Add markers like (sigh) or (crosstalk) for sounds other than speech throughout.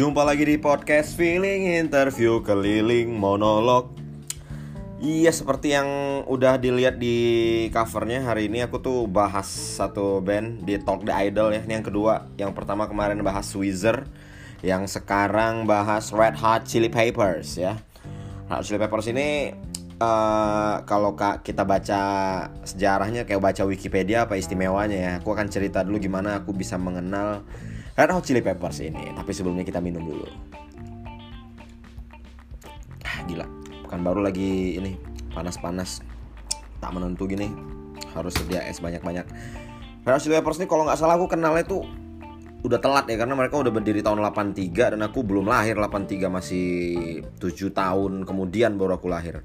Jumpa lagi di podcast Feeling Interview Keliling Monolog. Iya seperti yang udah dilihat di covernya hari ini aku tuh bahas satu band di Talk the Idol ya. Ini yang kedua, yang pertama kemarin bahas Weezer. Yang sekarang bahas Red Hot Chili Peppers ya. Red Hot Chili Peppers ini uh, kalau kita baca sejarahnya kayak baca Wikipedia apa istimewanya ya. Aku akan cerita dulu gimana aku bisa mengenal Red Hot Chili Peppers ini Tapi sebelumnya kita minum dulu. Ah, Gila. Bukan baru lagi ini Panas-panas. Tak menentu gini Harus sedia es banyak-banyak. Red Hot Chili Peppers ini kalau nggak salah aku kenalnya tuh udah telat ya karena mereka udah berdiri tahun 83 dan aku belum lahir. 83 masih 7 tahun kemudian baru aku lahir.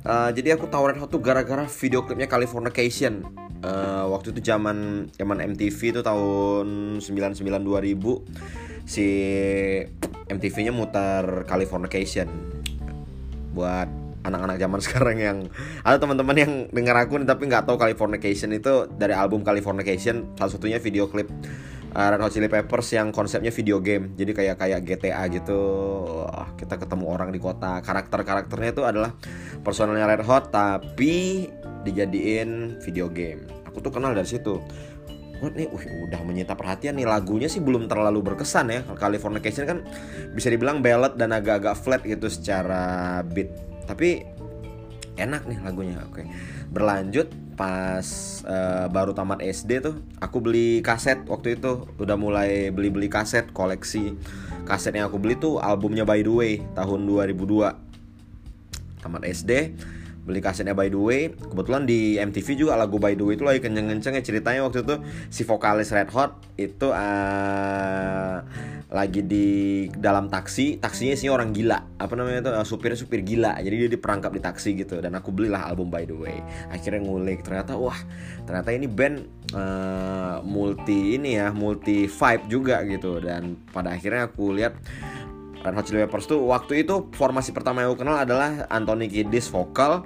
Uh, jadi aku tahu Red Hot tuh gara-gara video klipnya Californication uh, waktu itu zaman zaman MTV itu tahun 99 2000 si MTV-nya mutar Californication buat anak-anak zaman (laughs) sekarang yang ada teman-teman yang dengar aku tapi nggak tahu Californication itu dari album Californication salah satunya video klip uh, Red Hot Chili Peppers yang konsepnya video game. Jadi kayak kayak GTA gitu. Wah, kita ketemu orang di kota. Karakter karakternya itu adalah personelnya Red Hot tapi dijadiin video game. Aku tuh kenal dari situ. Oh, nih uh, udah menyita perhatian nih. Lagunya sih belum terlalu berkesan ya. Californication kan bisa dibilang ballad dan agak-agak flat gitu secara beat. Tapi enak nih lagunya. Oke. Berlanjut pas uh, baru tamat SD tuh aku beli kaset waktu itu. Udah mulai beli-beli kaset koleksi. Kaset yang aku beli tuh albumnya By the Way tahun 2002 tamat SD beli kasetnya By The Way. Kebetulan di MTV juga lagu By The Way itu lagi kenceng-kenceng ya ceritanya waktu itu. Si vokalis Red Hot itu uh, lagi di dalam taksi taksinya sih orang gila. Apa namanya itu? Uh, supirnya supir gila. Jadi dia diperangkap di taksi gitu. Dan aku belilah album By The Way. Akhirnya ngulik. Ternyata wah ternyata ini band uh, multi ini ya multi vibe juga gitu. Dan pada akhirnya aku lihat Red Hot Chili Peppers tuh waktu itu formasi pertama yang aku kenal adalah Anthony Kiddis vokal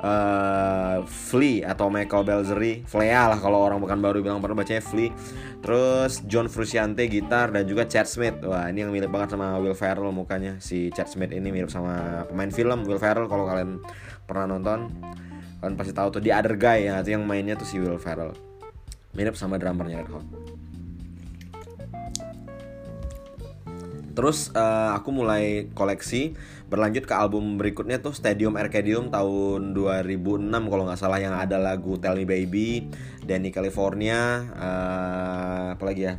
uh, Flea atau Michael Belzery Flea lah kalau orang bukan baru bilang pernah bacanya Flea. Terus John Frusciante gitar dan juga Chad Smith. Wah ini yang mirip banget sama Will Ferrell mukanya. Si Chad Smith ini mirip sama pemain film Will Ferrell kalau kalian pernah nonton. Kalian pasti tahu tuh di Other Guy ya itu yang mainnya tuh si Will Ferrell. Mirip sama drummernya Red Hot Terus uh, aku mulai koleksi berlanjut ke album berikutnya tuh Stadium Arcadium tahun 2006 kalau nggak salah yang ada lagu Tell Me Baby, Danny California, uh, apa lagi ya,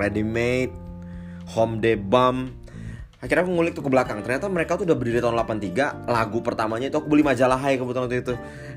Ready Made, Home Day Bum. Akhirnya aku ngulik tuh ke belakang. Ternyata mereka tuh udah berdiri tahun 83. Lagu pertamanya itu aku beli majalah Hai kebetulan waktu itu.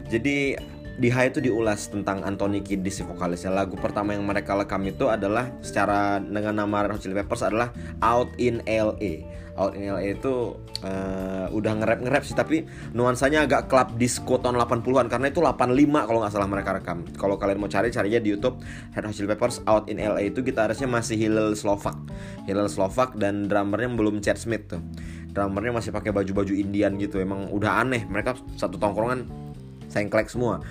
Jadi di High itu diulas tentang Anthony Kiddis si vokalisnya. Lagu pertama yang mereka rekam itu adalah secara dengan nama Red Hot Chili Peppers adalah Out in LA Out in LA itu uh, udah nge-rap nge-rap sih tapi nuansanya agak club disco tahun 80-an karena itu 85 kalau nggak salah mereka rekam. Kalau kalian mau cari carinya di YouTube Red Hot Chili Peppers Out in LA itu gitarisnya masih Hillel Slovak. Hillel Slovak dan drummernya belum Chad Smith tuh. Drummernya masih pakai baju-baju Indian gitu emang udah aneh. Mereka satu tongkrongan sengklek semua.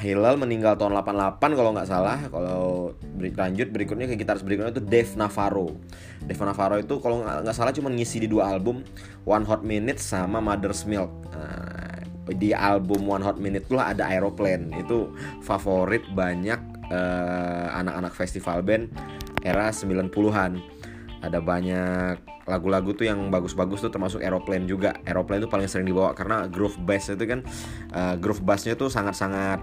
Hillel meninggal tahun 88 kalau nggak salah. Kalau lanjut berikutnya ke gitaris berikutnya itu Dave Navarro. Dave Navarro itu kalau nggak salah cuma ngisi di dua album One Hot Minute sama Mother's Milk. Nah, di album One Hot Minute tuh ada Aeroplane. Itu favorit banyak uh, anak-anak festival band era 90-an ada banyak lagu-lagu tuh yang bagus-bagus tuh termasuk Aeroplane juga. Aeroplane tuh paling sering dibawa karena groove bass itu kan uh, groove bassnya tuh sangat-sangat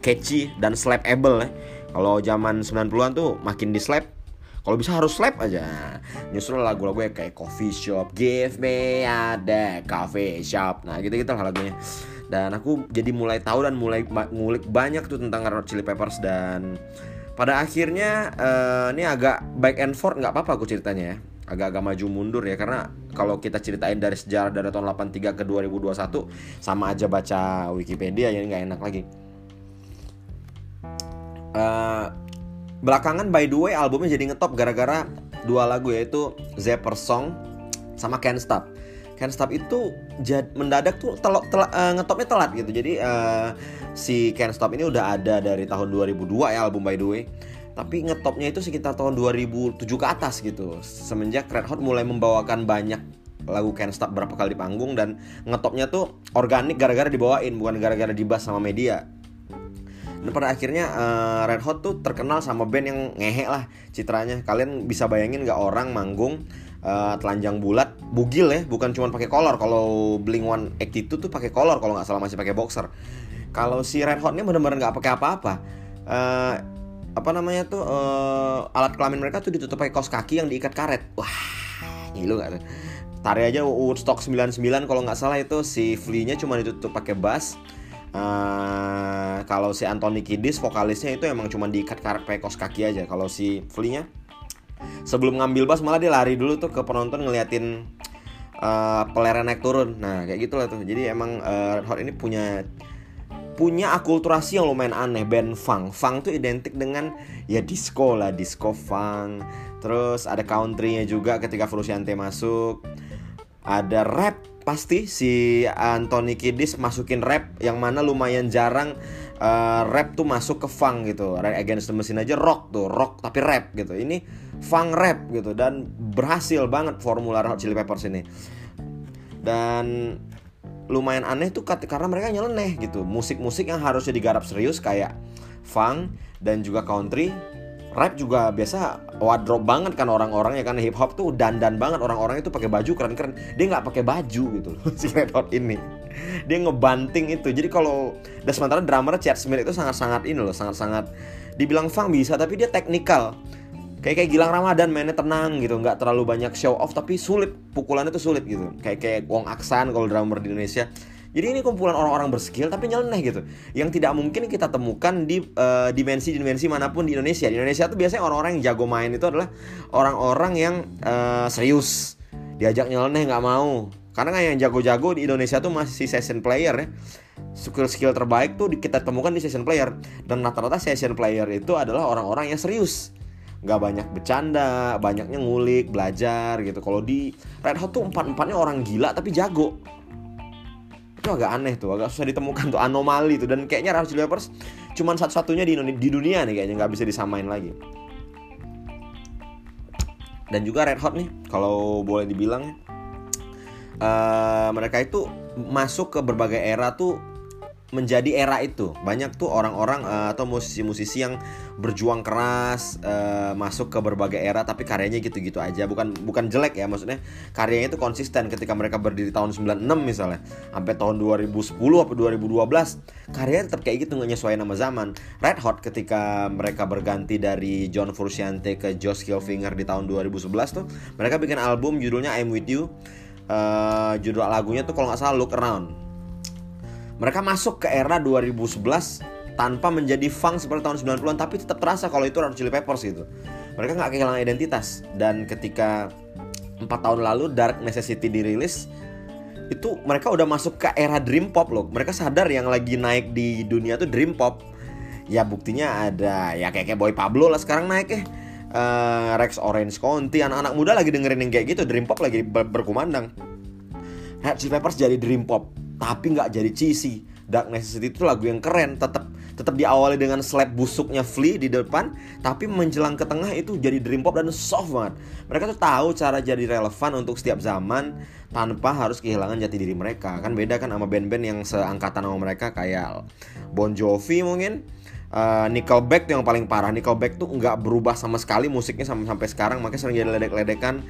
catchy dan slapable ya. Kalau zaman 90-an tuh makin di slap kalau bisa harus slap aja. Nyusul lagu-lagu kayak coffee shop give me a coffee shop nah gitu-gitu lah lagunya. Dan aku jadi mulai tahu dan mulai ngulik banyak tuh tentang Red Chili Peppers dan pada akhirnya uh, ini agak back and forth nggak apa-apa aku ceritanya ya. Agak-agak maju mundur ya karena kalau kita ceritain dari sejarah dari tahun 83 ke 2021 sama aja baca Wikipedia jadi nggak enak lagi. Uh, belakangan by the way albumnya jadi ngetop gara-gara dua lagu yaitu Zapper Song sama Can't Stop Can't Stop itu jad, mendadak tuh telok tel, uh, ngetopnya telat gitu. Jadi uh, si Can't Stop ini udah ada dari tahun 2002 ya album by the way. Tapi ngetopnya itu sekitar tahun 2007 ke atas gitu. Semenjak Red Hot mulai membawakan banyak lagu Can't Stop berapa kali di panggung dan ngetopnya tuh organik gara-gara dibawain bukan gara-gara dibahas sama media. Dan pada akhirnya uh, Red Hot tuh terkenal sama band yang ngehe lah citranya. Kalian bisa bayangin gak orang manggung uh, telanjang bulat bugil ya bukan cuma pakai kolor. Kalau Blink One itu tuh pakai kolor kalau nggak salah masih pakai boxer. Kalau si Red Hot ini bener-bener nggak pakai apa-apa. Uh, apa namanya tuh uh, alat kelamin mereka tuh ditutup pakai kaos kaki yang diikat karet. Wah ngilu gak tuh? Tari aja Woodstock 99 kalau nggak salah itu si Flea-nya cuma ditutup pakai bass uh, kalau si Anthony Kiddis vokalisnya itu emang cuma diikat karet pakai kaos kaki aja. Kalau si Flea-nya sebelum ngambil bass malah dia lari dulu tuh ke penonton ngeliatin uh, peleren naik turun. Nah kayak gitulah tuh. Jadi emang uh, Red Hot ini punya punya akulturasi yang lumayan aneh. Band funk. Funk tuh identik dengan ya disco lah. Disco funk. Terus ada countrynya juga ketika Frusciante masuk. Ada rap pasti. Si Anthony Kiddis masukin rap yang mana lumayan jarang uh, rap tuh masuk ke funk gitu. Rage Against the Machine aja rock tuh. Rock tapi rap gitu. Ini funk rap gitu dan berhasil banget formula Hot Chili Peppers ini. Dan lumayan aneh tuh karena mereka nyeleneh gitu. Musik-musik yang harusnya digarap serius kayak funk dan juga country rap juga biasa wardrobe banget kan orang-orang ya kan. Hip hop tuh dandan banget. Orang-orang itu pakai baju keren-keren. Dia nggak pakai baju gitu loh (laughs) si Red Hot ini. Dia ngebanting itu. Jadi kalau dan sementara drummer Chad Smith itu sangat-sangat ini loh sangat-sangat dibilang funk bisa tapi dia teknikal kayak kayak Gilang Ramadan mainnya tenang gitu nggak terlalu banyak show off tapi sulit. Pukulannya tuh sulit gitu. Kayak kayak Wong Aksan kalau drummer di Indonesia. Jadi ini kumpulan orang-orang berskill tapi nyeleneh gitu. Yang tidak mungkin kita temukan di uh, dimensi-dimensi mana pun di Indonesia. Di Indonesia tuh biasanya orang-orang yang jago main itu adalah orang-orang yang uh, serius. Diajak nyeleneh nggak mau. Karena kan yang jago-jago di Indonesia tuh masih session player ya. Skill-skill terbaik tuh kita temukan di session player. Dan rata-rata session player itu adalah orang-orang yang serius nggak banyak bercanda banyaknya ngulik belajar gitu. Kalau di Red Hot tuh empat empatnya orang gila tapi jago. Itu agak aneh tuh agak susah ditemukan tuh anomali tuh. Dan kayaknya Red Hot Chili Peppers cuman satu-satunya di di dunia nih kayaknya nggak bisa disamain lagi. Dan juga Red Hot nih kalau boleh dibilang uh, mereka itu masuk ke berbagai era tuh menjadi era itu. Banyak tuh orang-orang uh, atau musisi-musisi yang berjuang keras uh, masuk ke berbagai era tapi karyanya gitu-gitu aja. Bukan bukan jelek ya maksudnya karyanya itu konsisten ketika mereka berdiri tahun 96 misalnya sampai tahun 2010 atau 2012 karyanya tetap kayak gitu nggak nyesuaiin nama zaman. Red Hot ketika mereka berganti dari John Frusciante ke Josh Kilfinger di tahun 2011 tuh mereka bikin album judulnya I'm With You. Uh, judul lagunya tuh kalau nggak salah Look Around mereka masuk ke era 2011 tanpa menjadi funk seperti tahun 90-an tapi tetap terasa kalau itu Red Chili Peppers gitu. Mereka nggak kehilangan identitas dan ketika empat tahun lalu Dark Necessity dirilis itu mereka udah masuk ke era dream pop loh. Mereka sadar yang lagi naik di dunia tuh dream pop. Ya buktinya ada ya kayak kayak Boy Pablo lah sekarang naik ya. Uh, Rex Orange County anak-anak muda lagi dengerin yang kayak gitu dream pop lagi ber berkumandang. Red Chili Peppers jadi dream pop tapi nggak jadi cheesy. Dark Necessity itu lagu yang keren, tetap tetap diawali dengan slap busuknya Flea di depan, tapi menjelang ke tengah itu jadi dream pop dan soft banget. Mereka tuh tahu cara jadi relevan untuk setiap zaman tanpa harus kehilangan jati diri mereka. Kan beda kan sama band-band yang seangkatan sama mereka kayak Bon Jovi mungkin. Uh, Nickelback tuh yang paling parah Nickelback tuh nggak berubah sama sekali musiknya sampai sampai sekarang makanya sering jadi ledek-ledekan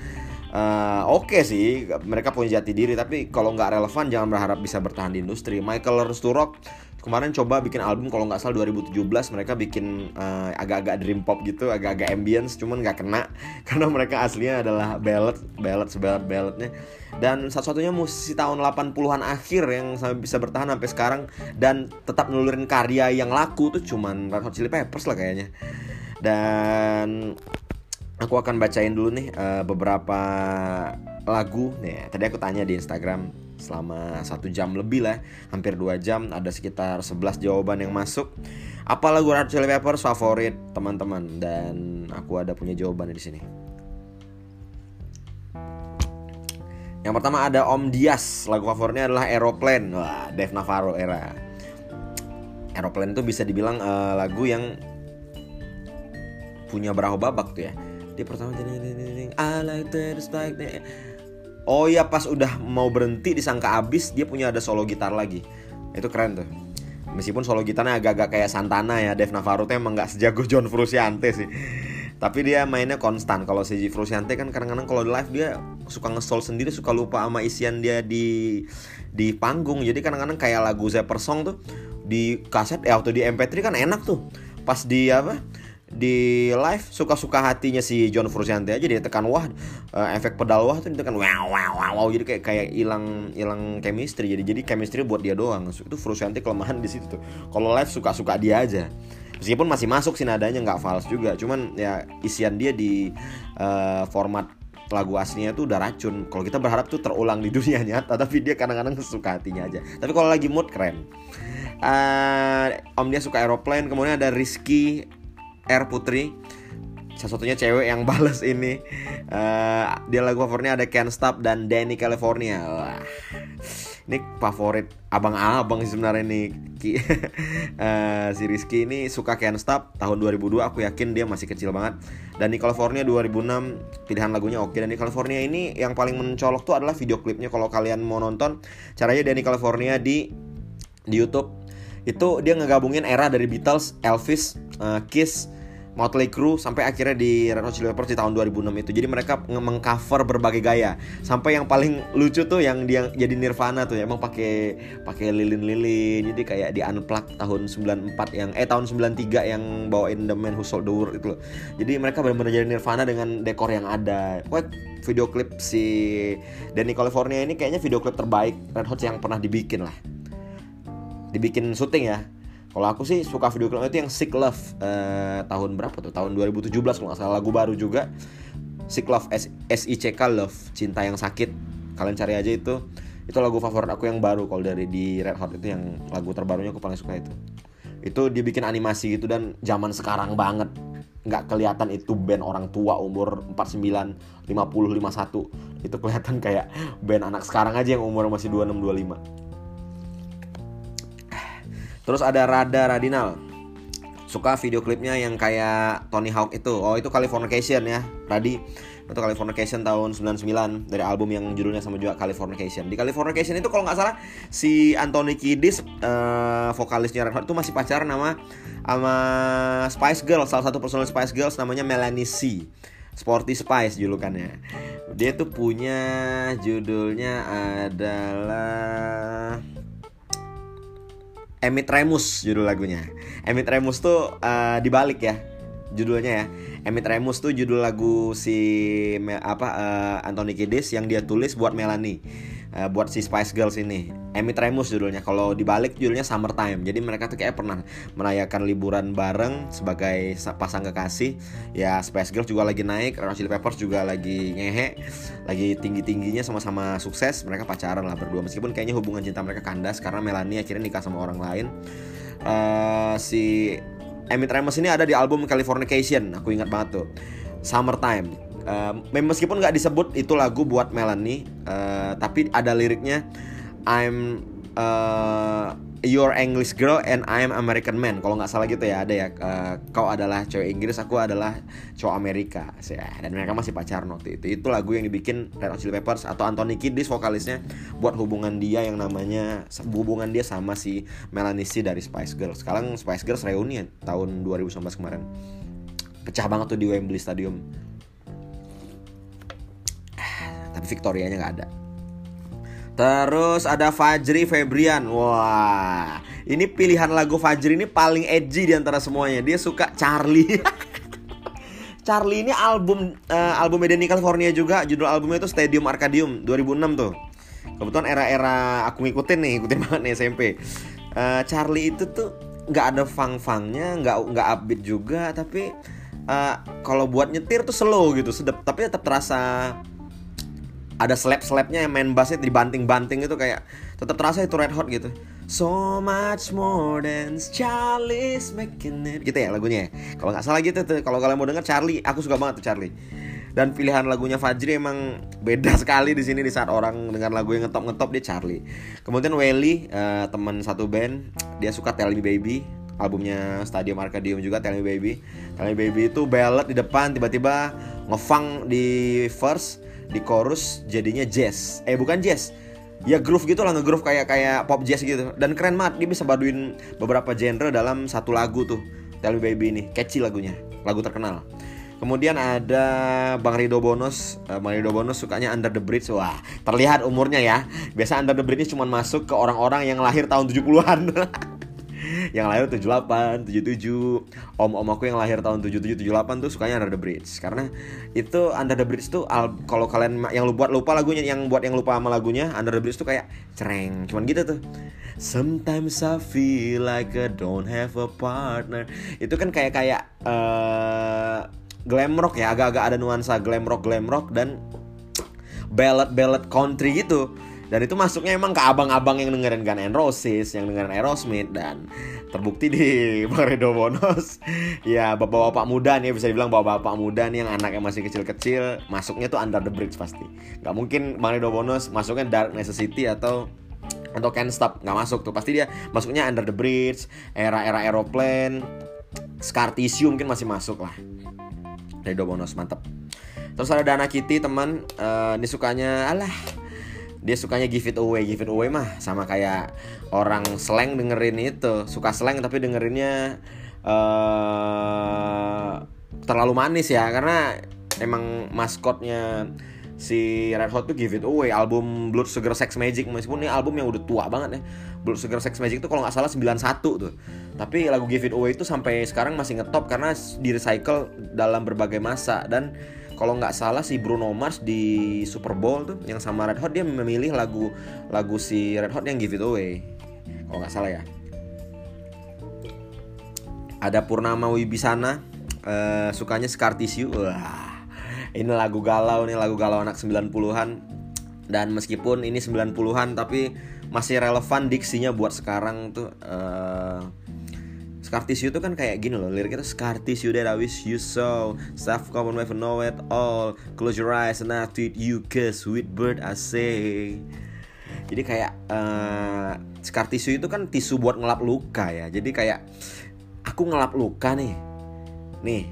uh, oke okay sih mereka punya jati diri tapi kalau nggak relevan jangan berharap bisa bertahan di industri. Michael Sturrock kemarin coba bikin album kalau nggak salah 2017 mereka bikin uh, agak-agak dream pop gitu agak-agak ambience cuman nggak kena (laughs) karena mereka aslinya adalah ballad ballad sebalat balladnya. Dan satu-satunya musisi tahun 80-an akhir yang sampai bisa bertahan sampai sekarang dan tetap nulurin karya yang laku tuh cuman Red Hot Chili Peppers lah kayaknya. Dan aku akan bacain dulu nih uh, beberapa lagu. Nih tadi aku tanya di Instagram selama satu jam lebih lah hampir dua jam ada sekitar 11 jawaban yang masuk. Apa lagu Red Chili Peppers favorit teman-teman? Dan aku ada punya jawaban di sini. Yang pertama ada Om Dias. Lagu favoritnya adalah Aeroplane. Wah Dave Navarro era. Aeroplane itu bisa dibilang uh, lagu yang punya berapa babak tuh ya dia pertama I like that like oh ya pas udah mau berhenti disangka abis dia punya ada solo gitar lagi. Itu keren tuh. Meskipun solo gitarnya agak-agak kayak Santana ya Dev Navarro tuh emang nggak sejago John Frusciante sih. Tapi dia mainnya konstan. Kalau si Frusciante kan kadang-kadang kalau di live dia suka ngesol sendiri suka lupa sama isian dia di di panggung. Jadi kadang-kadang kayak lagu Zapper Song tuh di kaset ya atau di MP3 kan enak tuh. Pas di apa di live suka-suka hatinya si John Frusciante aja dia tekan wah uh, efek pedal wah tuh ditekan wow wow wow, wow. jadi kayak kayak hilang hilang chemistry. Jadi jadi chemistry buat dia doang. Itu Frusciante kelemahan di situ tuh. Kalau live suka-suka dia aja. Meskipun masih masuk sih nadanya nggak false juga. Cuman ya isian dia di uh, format lagu aslinya tuh udah racun. Kalau kita berharap tuh terulang di dunia nyata tapi dia kadang-kadang suka hatinya aja. Tapi kalau lagi mood keren. Uh, Om dia suka aeroplane kemudian ada Rizky R Putri. Salah satunya cewek yang balas ini. Uh, dia lagu favoritnya ada Can't Stop dan Danny California. Wah. ini favorit abang-abang sih sebenarnya nih uh, (laughs) si Rizky ini suka Can't Stop tahun 2002 aku yakin dia masih kecil banget. Dan di California 2006 pilihan lagunya oke. Dan di California ini yang paling mencolok tuh adalah video klipnya. Kalau kalian mau nonton caranya Danny California di di YouTube. Itu dia ngegabungin era dari Beatles, Elvis, uh, Kiss, Motley Crue sampai akhirnya di Red Hot Chili Peppers di tahun 2006 itu. Jadi mereka mengcover berbagai gaya. Sampai yang paling lucu tuh yang dia jadi Nirvana tuh ya. Emang pakai pakai lilin-lilin. Jadi kayak di Unplugged tahun 94 yang eh tahun 93 yang bawain The Man Who Sold the World itu loh. Jadi mereka benar-benar jadi Nirvana dengan dekor yang ada. Wah, video klip si Danny California ini kayaknya video klip terbaik Red Hot yang pernah dibikin lah. Dibikin syuting ya kalau aku sih suka video klip itu yang Sick Love uh, tahun berapa tuh? Tahun 2017 kalau nggak salah lagu baru juga. Sick Love S, S I C K Love cinta yang sakit. Kalian cari aja itu. Itu lagu favorit aku yang baru kalau dari di Red Hot itu yang lagu terbarunya aku paling suka itu. Itu dibikin animasi gitu dan zaman sekarang banget. Nggak kelihatan itu band orang tua umur 49, 50, 51. Itu kelihatan kayak band anak sekarang aja yang umur masih 26, 25 Terus ada Rada Radinal. Suka video klipnya yang kayak Tony Hawk itu. Oh, itu Californication ya. Radi itu Californication tahun 99 dari album yang judulnya sama juga Californication. Di Californication itu kalau nggak salah si Anthony Kiddis uh, vokalisnya Red Hot itu masih pacaran nama sama Spice Girls, salah satu personel Spice Girls namanya Melanie C. Sporty Spice julukannya. Dia tuh punya judulnya adalah Emit Remus judul lagunya. Emit Remus tuh uh, dibalik ya judulnya ya. Emit Remus tuh judul lagu si apa uh, Anthony Kiedis yang dia tulis buat Melanie. Uh, buat si Spice Girls ini. Emit Remus judulnya. Kalau dibalik judulnya Summertime. Jadi mereka tuh kayak pernah merayakan liburan bareng sebagai pasang kekasih. Ya Spice Girls juga lagi naik, Red Chili Peppers juga lagi ngehe, lagi tinggi-tingginya sama-sama sukses. Mereka pacaran lah berdua meskipun kayaknya hubungan cinta mereka kandas karena Melanie akhirnya nikah sama orang lain. Uh, si Emit Remus ini ada di album Californication. Aku ingat banget tuh. Summertime. Uh, meskipun nggak disebut itu lagu buat Melanie, uh, tapi ada liriknya I'm uh, your English girl and I'm American man. Kalau nggak salah gitu ya ada ya. Uh, kau adalah cowok Inggris, aku adalah cowok Amerika. Ya, dan mereka masih pacaran waktu itu. Itu lagu yang dibikin Red Hot Chili Peppers atau Anthony Kiddis vokalisnya buat hubungan dia yang namanya hubungan dia sama si Melanie C dari Spice Girls. Sekarang Spice Girls reuni ya, tahun 2019 kemarin. Pecah banget tuh di Wembley Stadium. Tapi Victorianya nggak ada. Terus ada Fajri Febrian. Wah, ini pilihan lagu Fajri ini paling edgy di antara semuanya. Dia suka Charlie. (laughs) Charlie ini album uh, album Denny California juga. Judul albumnya itu Stadium Arcadium 2006 tuh. Kebetulan era-era aku ngikutin nih, ngikutin (laughs) banget nih SMP. Uh, eh, Charlie itu tuh nggak ada fang-fangnya, nggak nggak upbeat juga, tapi uh, kalau buat nyetir tuh slow gitu, sedap, tapi tetap terasa ada slap-slapnya yang main bassnya dibanting-banting itu kayak tetap terasa itu red hot gitu. So much more than Charlie's making it. Gitu ya lagunya. Ya. kalau nggak salah gitu tuh. Kalau kalian mau denger Charlie aku suka banget tuh Charlie. Dan pilihan lagunya Fajri emang beda (laughs) sekali di sini di saat orang dengan lagu yang ngetop ngetop dia Charlie. Kemudian Welly uh, teman satu band dia suka Tell Me Baby. Albumnya Stadium Arcadium juga Tell Me Baby. Tell Me Baby itu ballad di depan tiba-tiba ngefang di verse di chorus jadinya jazz eh bukan jazz ya groove gitu lah ngegroove kayak kayak pop jazz gitu dan keren banget dia bisa baduin beberapa genre dalam satu lagu tuh Tell Me Baby ini catchy lagunya lagu terkenal Kemudian ada Bang Rido Bonus. Uh, Bang Rido Bonus sukanya Under the Bridge. Wah, terlihat umurnya ya. Biasa Under the Bridge cuma masuk ke orang-orang yang lahir tahun 70-an. (laughs) yang lahir 78, 77. Om-om aku yang lahir tahun 77, 78 tuh sukanya Under the Bridge. Karena itu Under the Bridge tuh kalau kalian yang lu buat lupa lagunya, yang buat yang lupa sama lagunya, Under the Bridge tuh kayak cereng. Cuman gitu tuh. Sometimes I feel like I don't have a partner. Itu kan kayak kayak uh, glam rock ya agak-agak ada nuansa glam rock glam rock dan ballad ballad country gitu dan itu masuknya emang ke abang-abang yang dengerin Gun N' Roses, yang dengerin Aerosmith dan terbukti di (laughs) Bang Redo Bonus ya bapak-bapak muda nih bisa dibilang bapak-bapak muda nih yang anaknya masih kecil-kecil masuknya tuh Under the Bridge pasti. Nggak mungkin Bang Redo Bonus masuknya Dark Necessity atau atau Can't Stop nggak masuk tuh. Pasti dia masuknya Under the Bridge era-era aeroplane Scar Tissue mungkin masih masuk lah. Redo bonus mantap terus ada Dana Kitty teman uh, dia sukanya alah dia sukanya give it away give it away mah sama kayak orang slang dengerin itu. Suka slang tapi dengerinnya uh, terlalu manis ya. Karena emang maskotnya si Red Hot tuh Give It Away. Album Blood Sugar Sex Magic meskipun ini album yang udah tua banget ya. Blood Sugar Sex Magic tuh kalau nggak salah 91 tuh. Tapi lagu Give It Away itu sampai sekarang masih ngetop karena di recycle dalam berbagai masa. Dan kalau nggak salah si Bruno Mars di Super Bowl tuh yang sama Red Hot dia memilih lagu lagu si Red Hot yang Give It Away. Kalau nggak salah ya. Ada Purnama Wibisana uh, sukanya Scar Tissue wah ini lagu galau nih lagu galau anak 90-an dan meskipun ini 90-an tapi masih relevan diksinya buat sekarang tuh uh, Scar tissue itu kan kayak gini loh liriknya tuh Scar tissue that I wish you saw Self common never know it all. Close your eyes and I treat you cause sweet bird I say? Jadi kayak uh, Scar tissue itu kan tisu buat ngelap luka ya. Jadi kayak Aku ngelap luka nih. Nih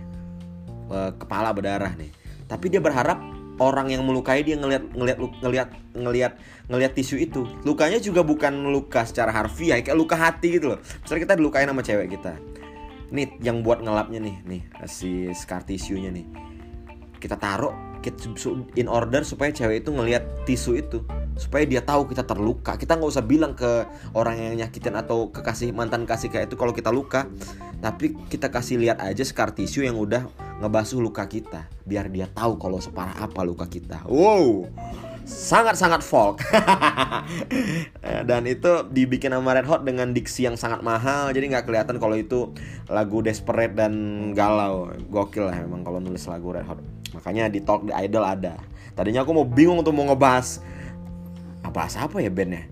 uh, Kepala berdarah nih. Tapi dia berharap orang yang melukai dia ngelihat ngelihat ngelihat ngelihat ngelihat tisu itu. Lukanya juga bukan luka secara harfiah kayak luka hati gitu loh. Misalnya kita dilukain sama cewek kita. Nih yang buat ngelapnya nih nih si scar tisunya nih. Kita taruh in order supaya cewek itu ngelihat tisu itu. Supaya dia tahu kita terluka. Kita nggak usah bilang ke orang yang nyakitin atau kekasih mantan kasih kayak itu kalau kita luka. Tapi kita kasih lihat aja scar tisu yang udah ngebasuh luka kita. Biar dia tahu kalau separah apa luka kita. Wow. Sangat-sangat folk. (laughs) Dan itu dibikin sama Red Hot dengan diksi yang sangat mahal. Jadi nggak kelihatan kalau itu lagu desperate dan galau. Gokil lah memang kalau nulis lagu Red Hot Makanya di Talk the Idol ada Tadinya aku mau bingung untuk mau ngebahas Apa apa ya bandnya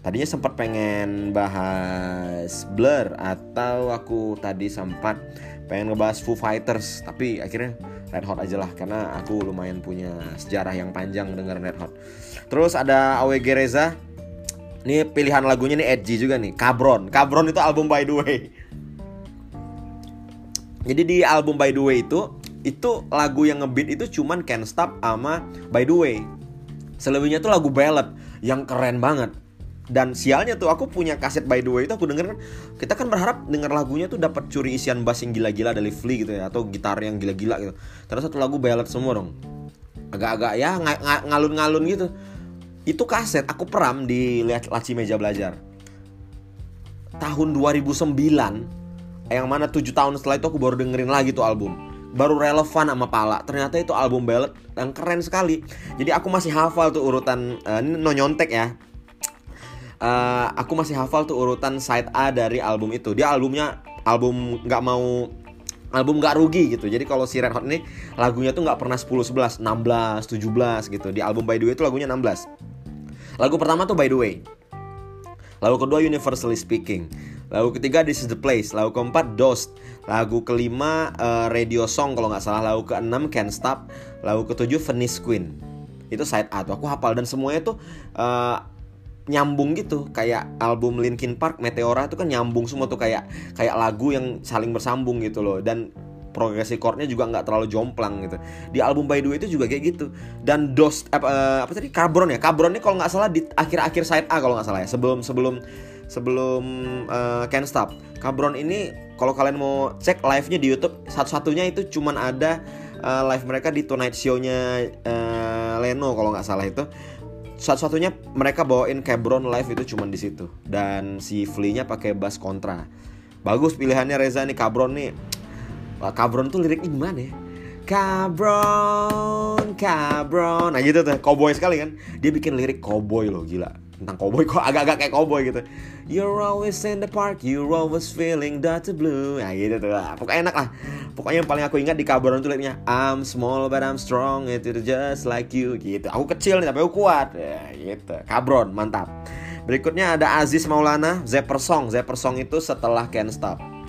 Tadinya sempat pengen bahas Blur Atau aku tadi sempat pengen ngebahas Foo Fighters tapi akhirnya Red Hot aja lah karena aku lumayan punya sejarah yang panjang denger Red Hot. Terus ada AWG Reza. Ini pilihan lagunya nih edgy juga nih. Cabron. Cabron itu album By The Way. Jadi di album By The Way itu itu lagu yang ngebeat itu cuman Can't Stop sama By The Way. Selebihnya tuh lagu ballad yang keren banget. Dan sialnya tuh aku punya kaset by the way itu aku denger kan kita kan berharap denger lagunya tuh dapat curi isian bass yang gila-gila dari Flea gitu ya atau gitar yang gila-gila gitu. Terus satu lagu ballad semua dong. Agak-agak ya ng ng ngalun-ngalun gitu. Itu kaset aku peram di laci meja belajar. Tahun 2009 yang mana tujuh tahun setelah itu aku baru dengerin lagi tuh album baru relevan sama pala ternyata itu album ballad yang keren sekali jadi aku masih hafal tuh urutan uh, ini no nyontek ya uh, aku masih hafal tuh urutan side A dari album itu. Dia albumnya album nggak mau album nggak rugi gitu. Jadi kalau si Red Hot ini lagunya tuh nggak pernah 10 11, 16, 17 gitu. Di album By the Way itu lagunya 16. Lagu pertama tuh By the Way. Lagu kedua Universally Speaking. Lagu ketiga This is the Place. Lagu keempat Dust. Lagu kelima uh, Radio Song kalau nggak salah. Lagu keenam Can't Stop. Lagu ketujuh Venice Queen. Itu side A tuh aku hafal dan semuanya tuh uh, nyambung gitu kayak album Linkin Park Meteora itu kan nyambung semua tuh kayak kayak lagu yang saling bersambung gitu loh dan progresi chordnya juga nggak terlalu jomplang gitu. Di album By The Way itu juga kayak gitu. Dan Dos apa, uh, apa tadi? Cabron ya? Cabron ini kalau nggak salah di akhir-akhir side A kalau nggak salah ya. Sebelum sebelum sebelum uh, Can't Stop. Cabron ini kalau kalian mau cek live-nya di YouTube satu-satunya itu cuman ada uh, live mereka di Tonight Show-nya uh, Leno kalau nggak salah itu. Satu-satunya mereka bawain Cabron live itu cuman di situ. Dan si Flea-nya pakai bass kontra. Bagus pilihannya Reza nih Cabron nih Cabron tuh liriknya gimana ya? Cabron, Cabron. Nah gitu tuh, cowboy sekali kan. Dia bikin lirik cowboy loh, gila. Tentang cowboy kok agak-agak kayak cowboy gitu. You're always in the park, you're always feeling dirty blue. Nah gitu tuh, pokoknya enak lah. Pokoknya yang paling aku ingat di Cabron tuh liriknya I'm small but I'm strong, it's just like you. Gitu, aku kecil nih tapi aku kuat. Ya, gitu, Cabron, mantap. Berikutnya ada Aziz Maulana, Zapper Song Zapper Song itu setelah Can't Stop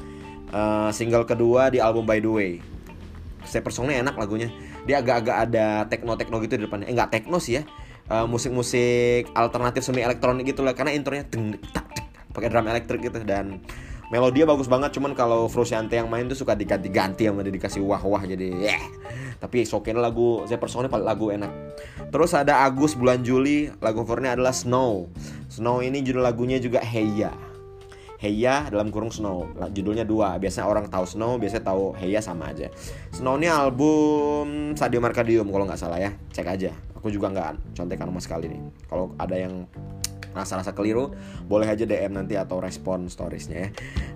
uh, Single kedua di album By The Way. Saya personalnya enak lagunya. Dia agak-agak ada tekno-tekno gitu di depannya. Eh nggak tekno sih ya. Uh, musik-musik alternatif semi elektronik gitu lah. Karena intronya deng pakai drum elektrik gitu. Dan melodinya bagus banget. Cuman kalau Frusciante yang main tuh suka diganti-ganti sama dia dikasih wah-wah jadi ya yeah. tapi sokin lagu saya personalnya paling lagu enak. Terus ada Agus bulan Juli. Lagu covernya adalah Snow. Snow ini judul lagunya juga Heya Heya dalam kurung Snow. Judulnya dua. Biasanya orang tahu Snow biasanya tahu Heya sama aja. Snow ini album Sadio Markadium kalau nggak salah ya. Cek aja. Aku juga nggak contekan sama sekali nih. Kalau ada yang rasa-rasa keliru boleh aja DM nanti atau respon storiesnya ya.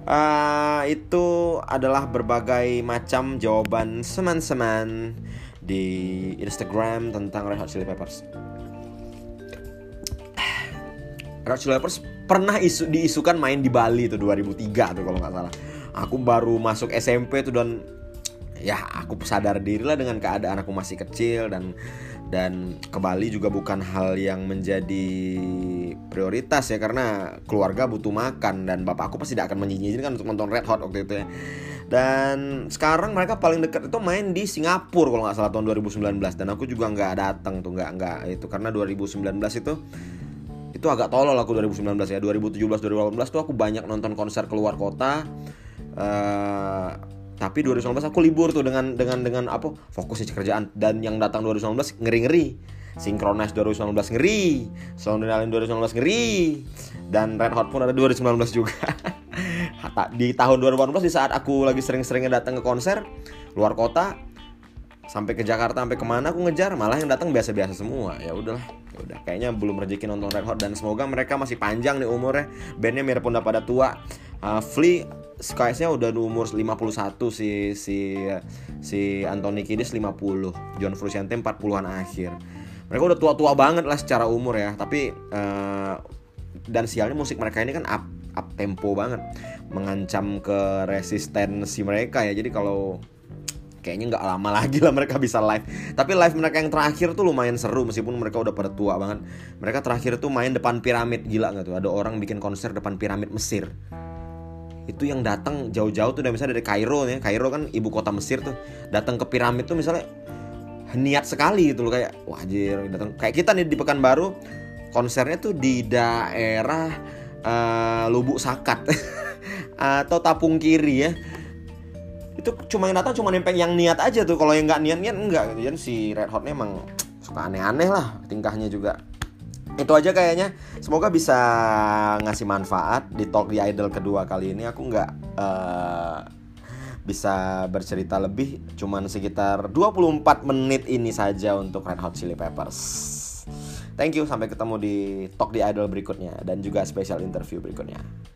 Uh, itu adalah berbagai macam jawaban seman-seman di Instagram tentang Red Hot Chili Peppers. (sighs) Red Hot Chili Peppers pernah isu diisukan main di Bali tuh 2003 tuh kalau nggak salah aku baru masuk SMP tuh dan ya aku sadar diri lah dengan keadaan aku masih kecil dan dan ke Bali juga bukan hal yang menjadi prioritas ya karena keluarga butuh makan dan bapakku pasti tidak akan mengizinkan untuk nonton Red Hot waktu itu ya. Dan sekarang mereka paling dekat itu main di Singapura kalau nggak salah tahun 2019 dan aku juga nggak datang tuh nggak nggak itu karena 2019 itu itu agak tolol aku 2019 ya. 2017 2018 tuh aku banyak nonton konser keluar kota. Uh, tapi 2019 aku libur tuh dengan dengan dengan apa? Fokus di kerjaan. Dan yang datang 2019 ngeri. Ngeri Synchronize 2019 ngeri Sounding 2019 ngeri. Dan Red Hot pun ada 2019 juga. (laughs) Di tahun 2018 di saat aku lagi sering-seringnya datang ke konser luar kota sampai ke Jakarta sampai ke mana aku ngejar malah yang datang biasa-biasa semua. Ya udahlah ya udah. Kayaknya belum rezeki nonton Red Hot dan semoga mereka masih panjang nih umurnya. Bandnya mirip pun pada tua. Uh, Flea Skies-nya udah umur 51 si si si Anthony Kiedis 50 John Frusciante 40-an akhir. Mereka udah tua-tua banget lah secara umur ya tapi uh, dan sialnya musik mereka ini kan up up tempo banget. Mengancam ke resistensi mereka ya. Jadi kalau kayaknya nggak lama lagi lah mereka bisa live. Tapi live mereka yang terakhir tuh lumayan seru meskipun mereka udah pada tua banget. Mereka terakhir tuh main depan piramid gila nggak tuh? Ada orang bikin konser depan piramid Mesir. Itu yang datang jauh-jauh tuh udah misalnya dari Kairo ya Kairo kan ibu kota Mesir tuh. Datang ke piramid tuh misalnya niat sekali gitu loh kayak wajir datang. Kayak kita nih di Pekanbaru konsernya tuh di daerah uh, Lubuk Sakat. (laughs) Atau Tapung Kiri ya itu cuma yang datang cuma nempel yang niat aja tuh. Kalau yang nggak niat niat enggak gitu. Dan si Red Hotnya emang suka aneh-aneh lah tingkahnya juga. Itu aja kayaknya. Semoga bisa ngasih manfaat di talk di idol kedua kali ini. Aku nggak uh, bisa bercerita lebih. Cuman sekitar 24 menit ini saja untuk Red Hot Chili Peppers. Thank you. Sampai ketemu di talk di idol berikutnya. Dan juga special interview berikutnya